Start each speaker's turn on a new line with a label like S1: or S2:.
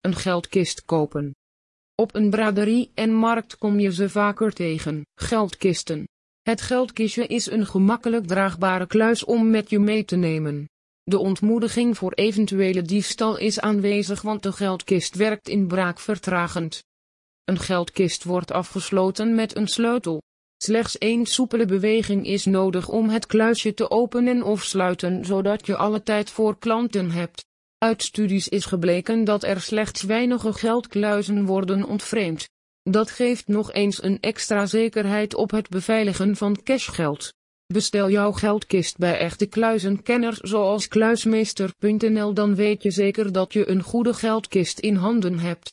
S1: Een geldkist kopen. Op een braderie en markt kom je ze vaker tegen, geldkisten. Het geldkistje is een gemakkelijk draagbare kluis om met je mee te nemen. De ontmoediging voor eventuele diefstal is aanwezig want de geldkist werkt in braak vertragend. Een geldkist wordt afgesloten met een sleutel. Slechts één soepele beweging is nodig om het kluisje te openen of sluiten zodat je alle tijd voor klanten hebt. Uit studies is gebleken dat er slechts weinige geldkluizen worden ontvreemd. Dat geeft nog eens een extra zekerheid op het beveiligen van cashgeld. Bestel jouw geldkist bij echte kluizenkenners zoals kluismeester.nl dan weet je zeker dat je een goede geldkist in handen hebt.